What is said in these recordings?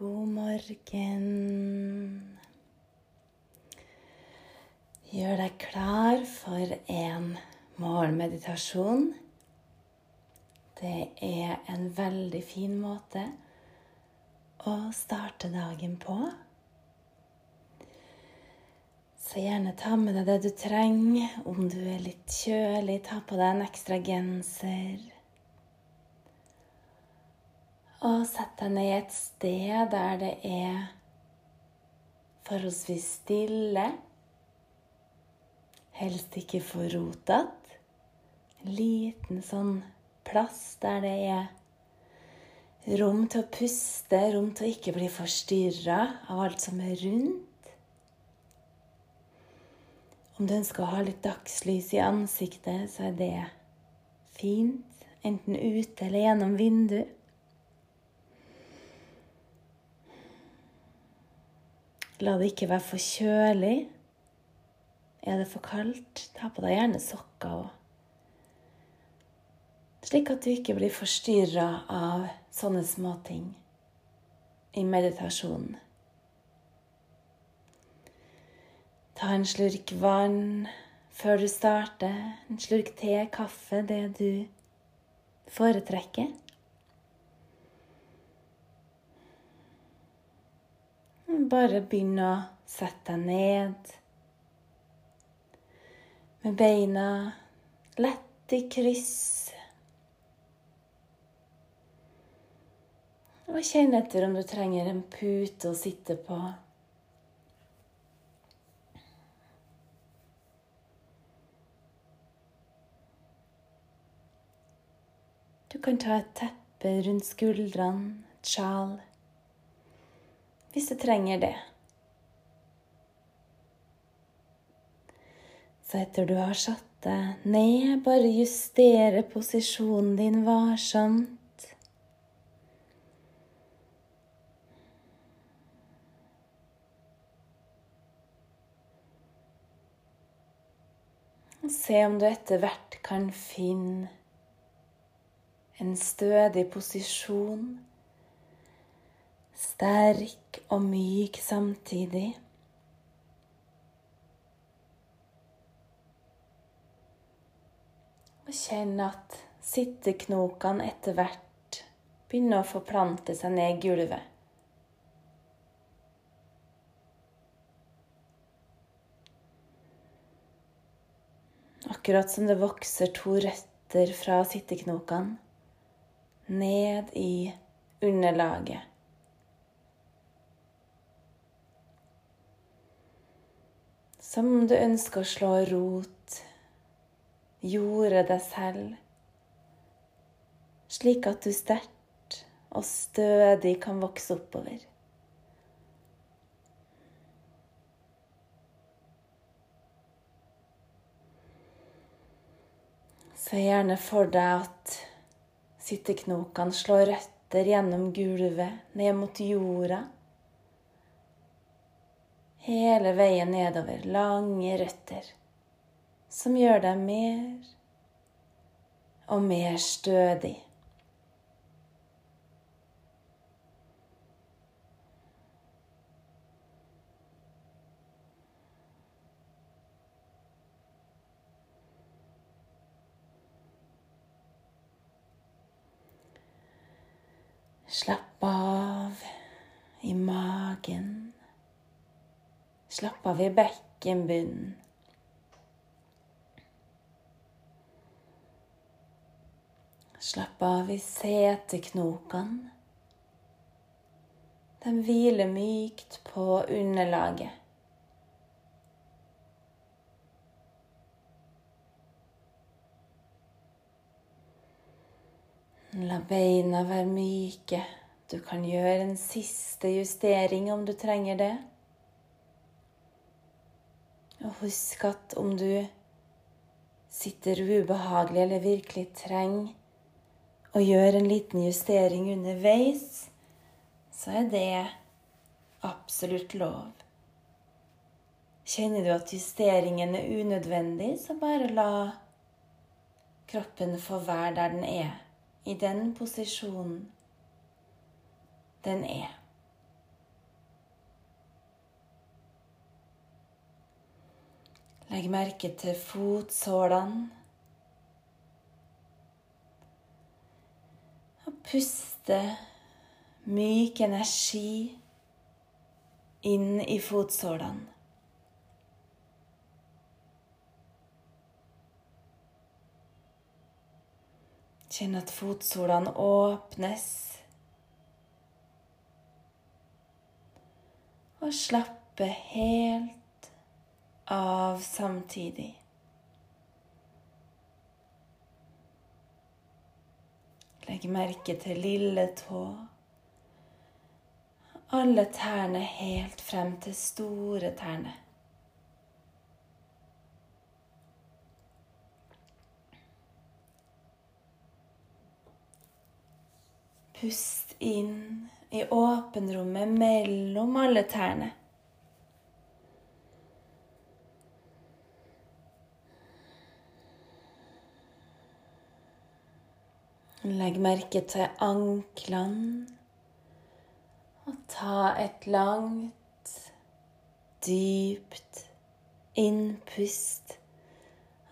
God morgen. Gjør deg klar for en morgenmeditasjon. Det er en veldig fin måte å starte dagen på. Så gjerne ta med deg det du trenger. Om du er litt kjølig, ta på deg en ekstra genser. Og sett deg ned i et sted der det er forholdsvis stille. Helst ikke for rotete. En liten sånn plass der det er rom til å puste, rom til å ikke bli forstyrra av alt som er rundt. Om du ønsker å ha litt dagslys i ansiktet, så er det fint. Enten ute eller gjennom vinduet. La det ikke være for kjølig. Er det for kaldt, ta på deg gjerne sokker òg. Slik at du ikke blir forstyrra av sånne småting i meditasjonen. Ta en slurk vann før du starter. En slurk te, kaffe, det du foretrekker. Bare begynn å sette deg ned med beina lett i kryss. Og kjenn etter om du trenger en pute å sitte på. Du kan ta et teppe rundt skuldrene, et sjal hvis du trenger det. Så etter du har satt deg ned, bare justere posisjonen din varsomt. Se om du etter hvert kan finne en stødig posisjon sterk og myk samtidig. Og kjenn at sitteknokene etter hvert begynner å forplante seg ned i gulvet. Akkurat som det vokser to røtter fra sitteknokene ned i underlaget. Som om du ønsker å slå rot, jorde deg selv, slik at du sterkt og stødig kan vokse oppover. Se gjerne for deg at sitteknokene slår røtter gjennom gulvet, ned mot jorda hele veien nedover, lange røtter, som gjør deg mer og mer stødig. Slapp av i magen. Slapp av i bekkenbunnen. Slapp av i seteknokene. De hviler mykt på underlaget. La beina være myke. Du kan gjøre en siste justering om du trenger det. Og husk at om du sitter ubehagelig eller virkelig trenger å gjøre en liten justering underveis, så er det absolutt lov. Kjenner du at justeringen er unødvendig, så bare la kroppen få være der den er, i den posisjonen den er. Legg merke til fotsålene. Og puste myk energi inn i fotsålene. Kjenn at fotsålene åpnes. Og slappe helt av samtidig. Legg merke til lille tå. Alle tærne helt frem til store tærne. Pust inn i åpenrommet mellom alle tærne. Legg merke til anklene. Og ta et langt, dypt innpust.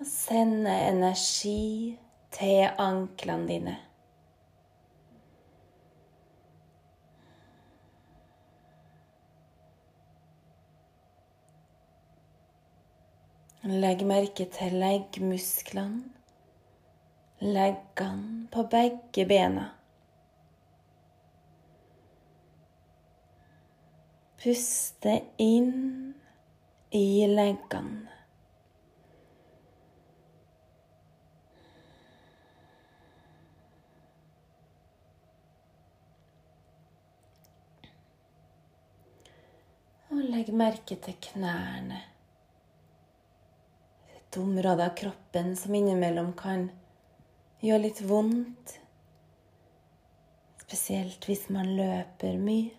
Og sende energi til anklene dine. Legg merke til leggmusklene, leggene på begge bena. Puste inn i leggene. Og legg merke til knærne et område av kroppen som innimellom kan gjøre litt vondt. Spesielt hvis man løper mye.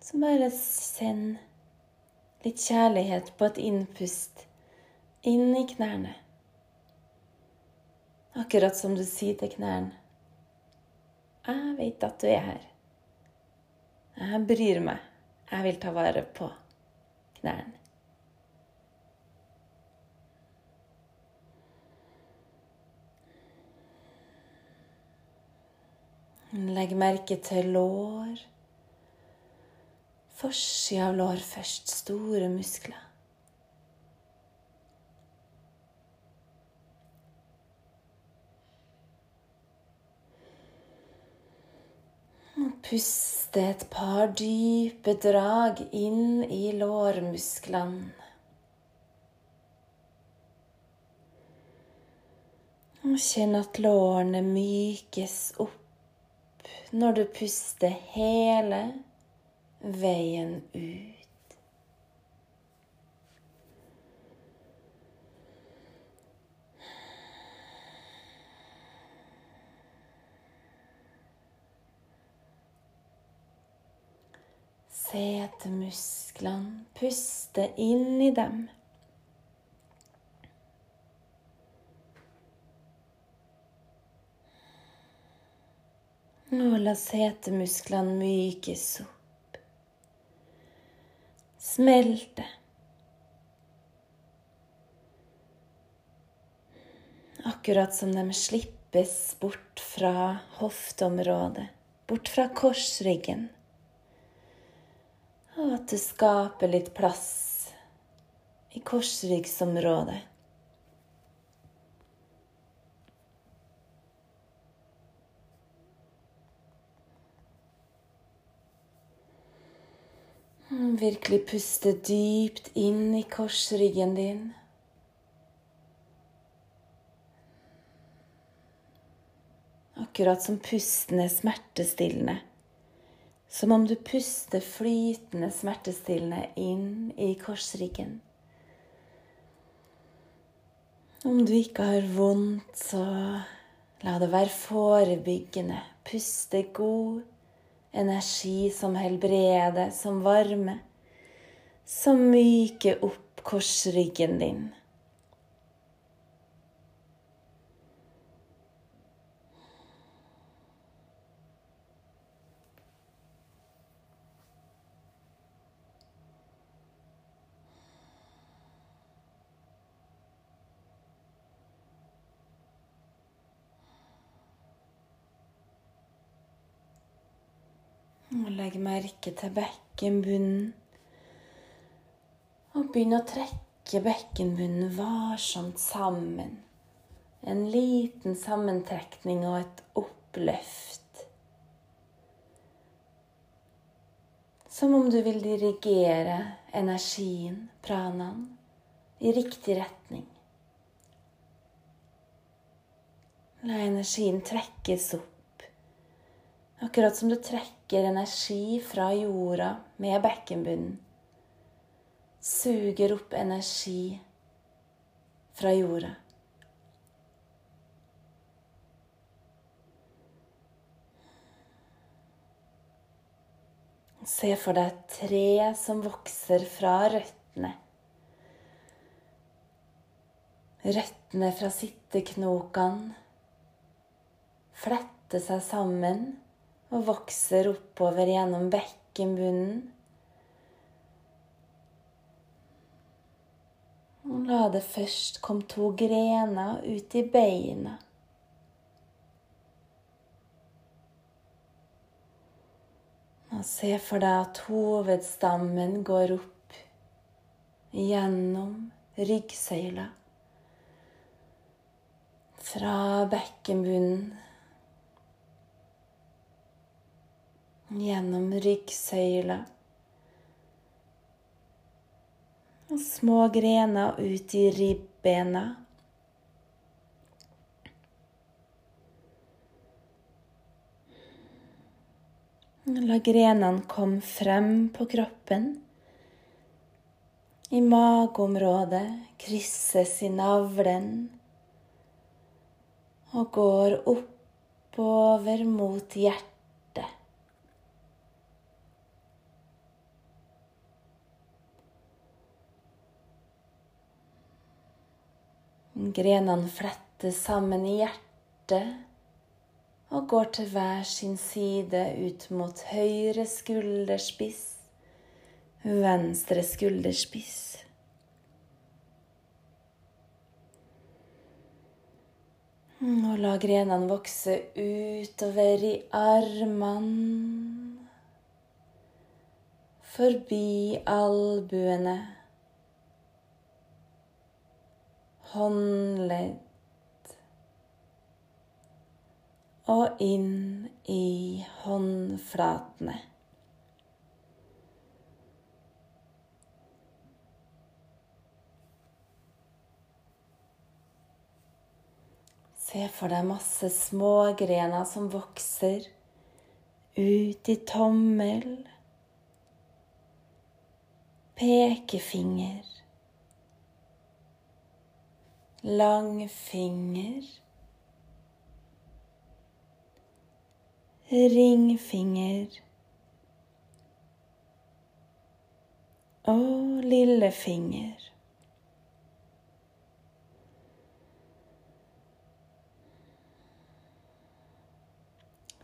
Så bare send litt kjærlighet på et innpust inn i knærne. Akkurat som du sier til knærne Jeg vet at du er her. Jeg bryr meg. Jeg vil ta vare på knærne. Legg merke til lår. Forsida av lår først. Store muskler. Puste et par dype drag inn i lårmusklene. Kjenn at lårene mykes opp når du puster hele veien ut. Se etter musklene, puste inn i dem. Og la setemusklene mykes opp. Smelte. Akkurat som de slippes bort fra hofteområdet, bort fra korsryggen. Og at du skaper litt plass i korsryggsområdet. Virkelig puste dypt inn i korsryggen din. Akkurat som pusten er smertestillende. Som om du puster flytende smertestillende inn i korsryggen. Om du ikke har vondt, så la det være forebyggende. Puste god energi som helbreder, som varme, som myker opp korsryggen din. Og legg merke til bekkenbunnen. Og begynn å trekke bekkenbunnen varsomt sammen. En liten sammentrekning og et oppløft. Som om du vil dirigere energien, pranaen, i riktig retning. La energien trekkes opp, akkurat som du trekker energi fra jorda med bekkenbunnen. Suger opp energi fra jorda. Se for deg et tre som vokser fra røttene. Røttene fra sitteknokene fletter seg sammen og vokser oppover gjennom bekkenbunnen. Og la det først komme to grener ut i beina. Og se for deg at hovedstammen går opp gjennom ryggsøyla. Fra bekkenbunnen gjennom ryggsøyla. Og små grener ut i ribbena. La grenene komme frem på kroppen. I mageområdet krysses i navlen og går oppover mot hjertet. Grenene flettes sammen i hjertet og går til hver sin side ut mot høyre skulderspiss, venstre skulderspiss. Og la grenene vokse utover i armene, forbi albuene, håndledd og inn i håndflatene. Se for deg masse små grener som vokser ut i tommel, pekefinger, langfinger ringfinger og lillefinger.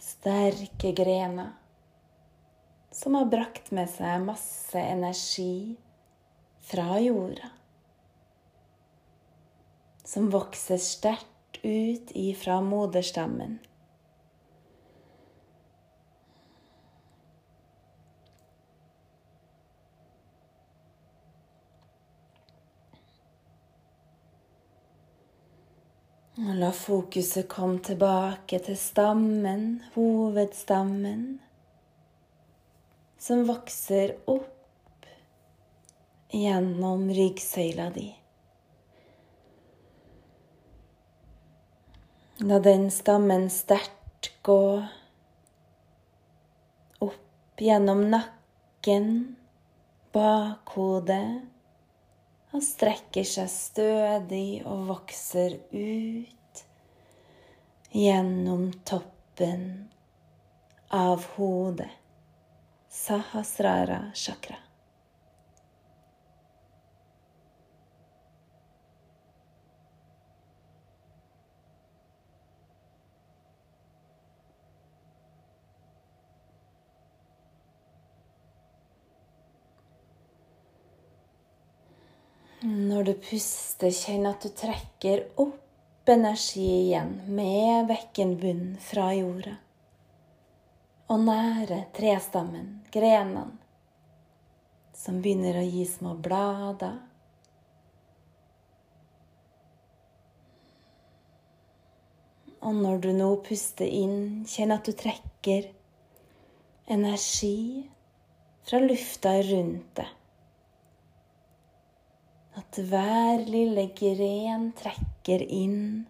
Sterke grener som har brakt med seg masse energi fra jorda. Som vokser sterkt ut ifra moderstammen. Og la fokuset komme tilbake til stammen, hovedstammen, som vokser opp gjennom ryggsøyla di. La den stammen sterkt gå opp gjennom nakken, bakhodet og strekker seg stødig og vokser ut gjennom toppen av hodet. Sahasrara chakra. Når du puster, kjenn at du trekker opp energi igjen med bekkenbunnen fra jorda. og nære trestammen, grenene, som begynner å gi små blader. Og når du nå puster inn, kjenn at du trekker energi fra lufta rundt deg. At hver lille gren trekker inn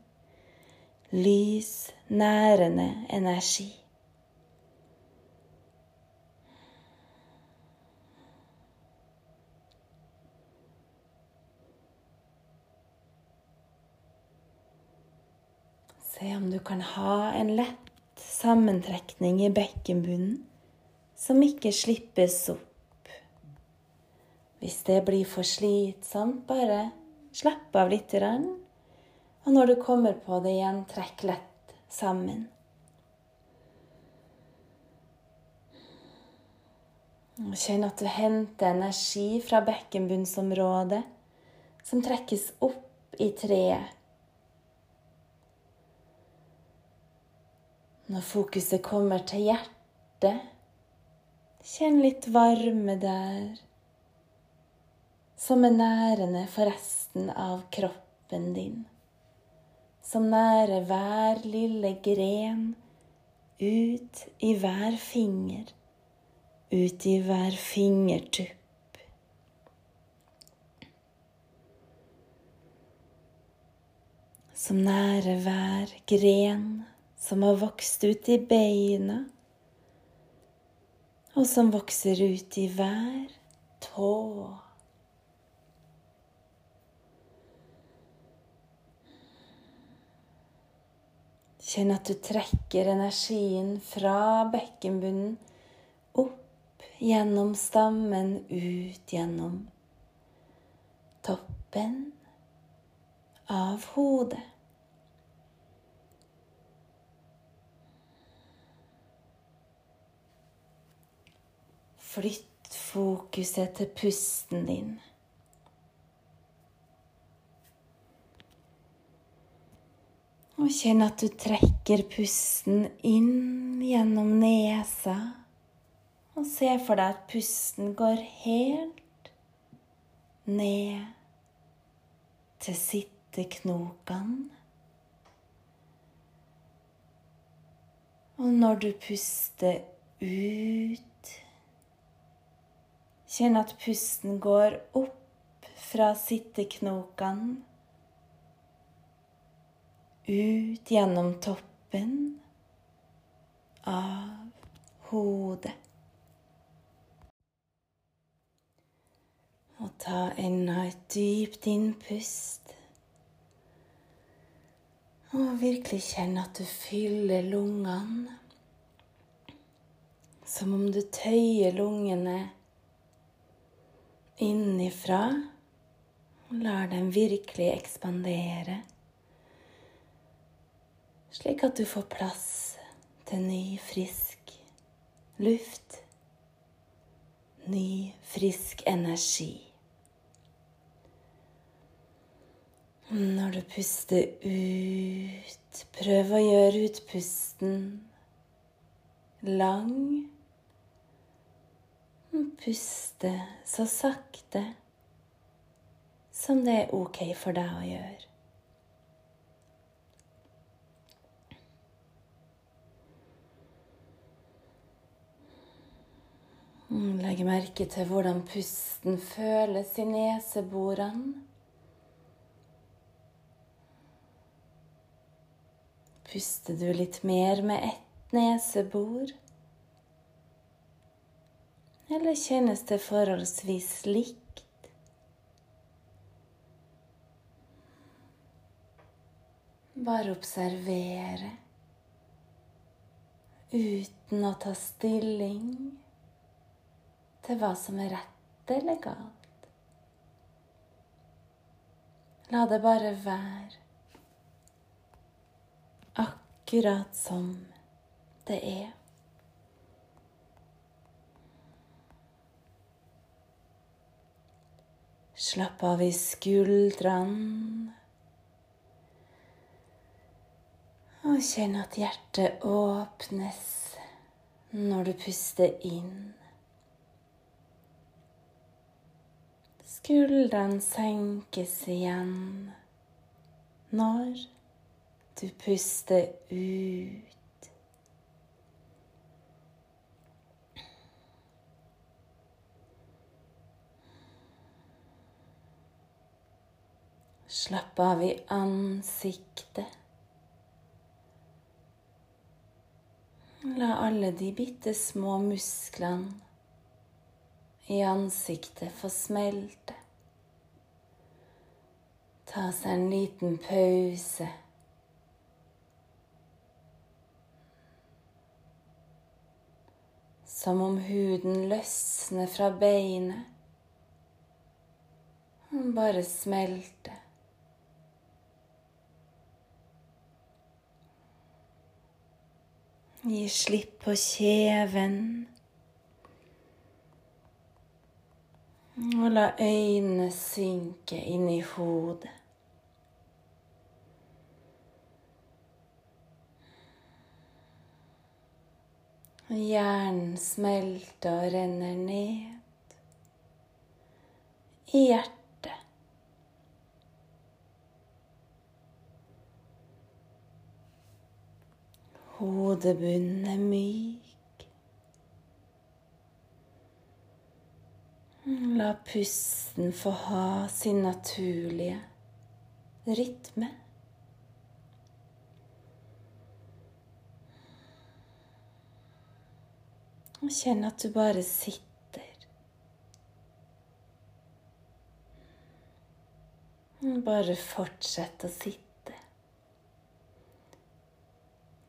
lys, nærende energi. Se om du kan ha en lett sammentrekning i bekkenbunnen som ikke slippes opp. Hvis det blir for slitsomt, bare slapp av litt. Og når du kommer på det igjen, trekk lett sammen. Kjenn at du henter energi fra bekkenbunnsområdet, som trekkes opp i treet Når fokuset kommer til hjertet, kjenn litt varme der, som er nærende for resten av kroppen din. Som nærer hver lille gren, ut i hver finger, ut i hver fingertupp. Som nærer hver gren som har vokst ut i beina, og som vokser ut i hver tå. Kjenn at du trekker energien fra bekkenbunnen opp gjennom stammen, ut gjennom toppen av hodet. Flytt fokuset til pusten din. Og kjenn at du trekker pusten inn gjennom nesa. Og se for deg at pusten går helt ned til sitteknokene. Og når du puster ut Kjenn at pusten går opp fra sitteknokene, ut gjennom toppen av hodet. Og ta enda et dypt innpust. Og virkelig kjenne at du fyller lungene. Som om du tøyer lungene innifra. Og lar dem virkelig ekspandere, slik at du får plass til ny, frisk luft. Ny, frisk energi. Når du puster ut, prøv å gjøre utpusten lang Puste så sakte som det er ok for deg å gjøre. Legg merke til hvordan pusten føles i neseborene. Puster du litt mer med ett nesebor? Eller kjennes det forholdsvis likt? Bare observere uten å ta stilling til hva som er rett eller galt. La det bare være akkurat som det er. Slapp av i skuldrene. Og kjenn at hjertet åpnes når du puster inn. Skuldrene senkes igjen når du puster ut. Slapp av i ansiktet. La alle de bitte små musklene i ansiktet få smelte. Ta seg en liten pause. Som om huden løsner fra beinet. Bare smelter. Gi slipp på kjeven. Og la øynene synke inn i hodet. Hjernen smelter og renner ned i hjertet. Hodebunnen er myk. La pusten få ha sin naturlige rytme. Og kjenn at du bare sitter. Bare fortsett å sitte.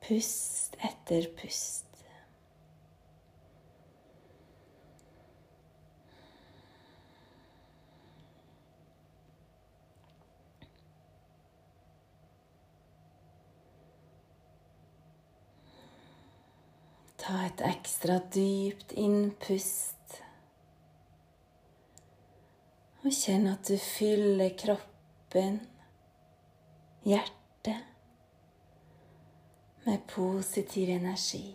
Pust etter pust. Ta et ekstra dypt innpust. Og kjenn at du fyller kroppen, hjertet med positiv energi.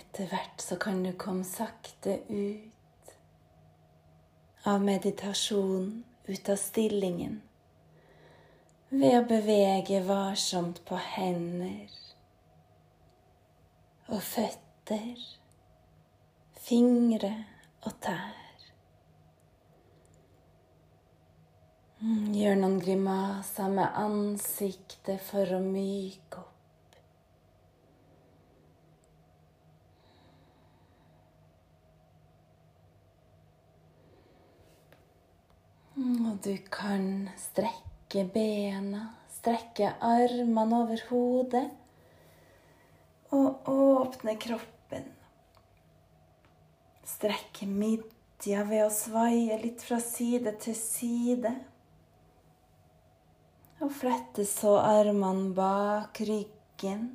Etter hvert så kan du komme sakte ut av meditasjonen, ut av stillingen, ved å bevege varsomt på hender og føtter, fingre og tær. Mm, gjør noen grimaser med ansiktet for å myke opp. Mm, og du kan strekke bena, strekke armene over hodet og åpne kroppen. Strekke midja ved å svaie litt fra side til side. Og flette så armene bak ryggen.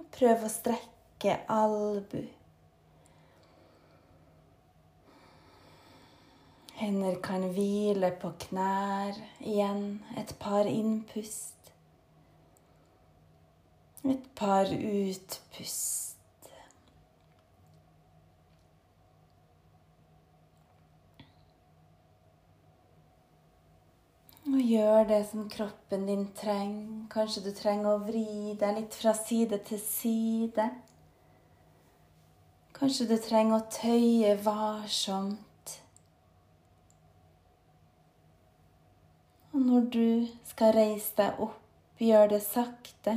Og prøv å strekke albu. Hender kan hvile på knær igjen. Et par innpust. Et par utpust. Og gjør det som kroppen din trenger. Kanskje du trenger å vri deg litt fra side til side. Kanskje du trenger å tøye varsomt. Og når du skal reise deg opp, gjør det sakte.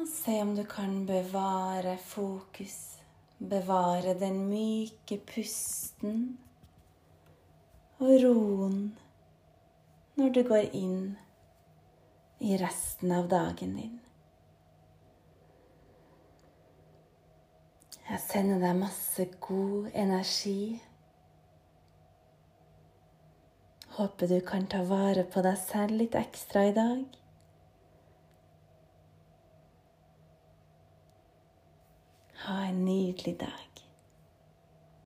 Og se om du kan bevare fokus. Bevare den myke pusten og roen når du går inn i resten av dagen din. Jeg sender deg masse god energi. Håper du kan ta vare på deg selv litt ekstra i dag. Ha en nydelig dag.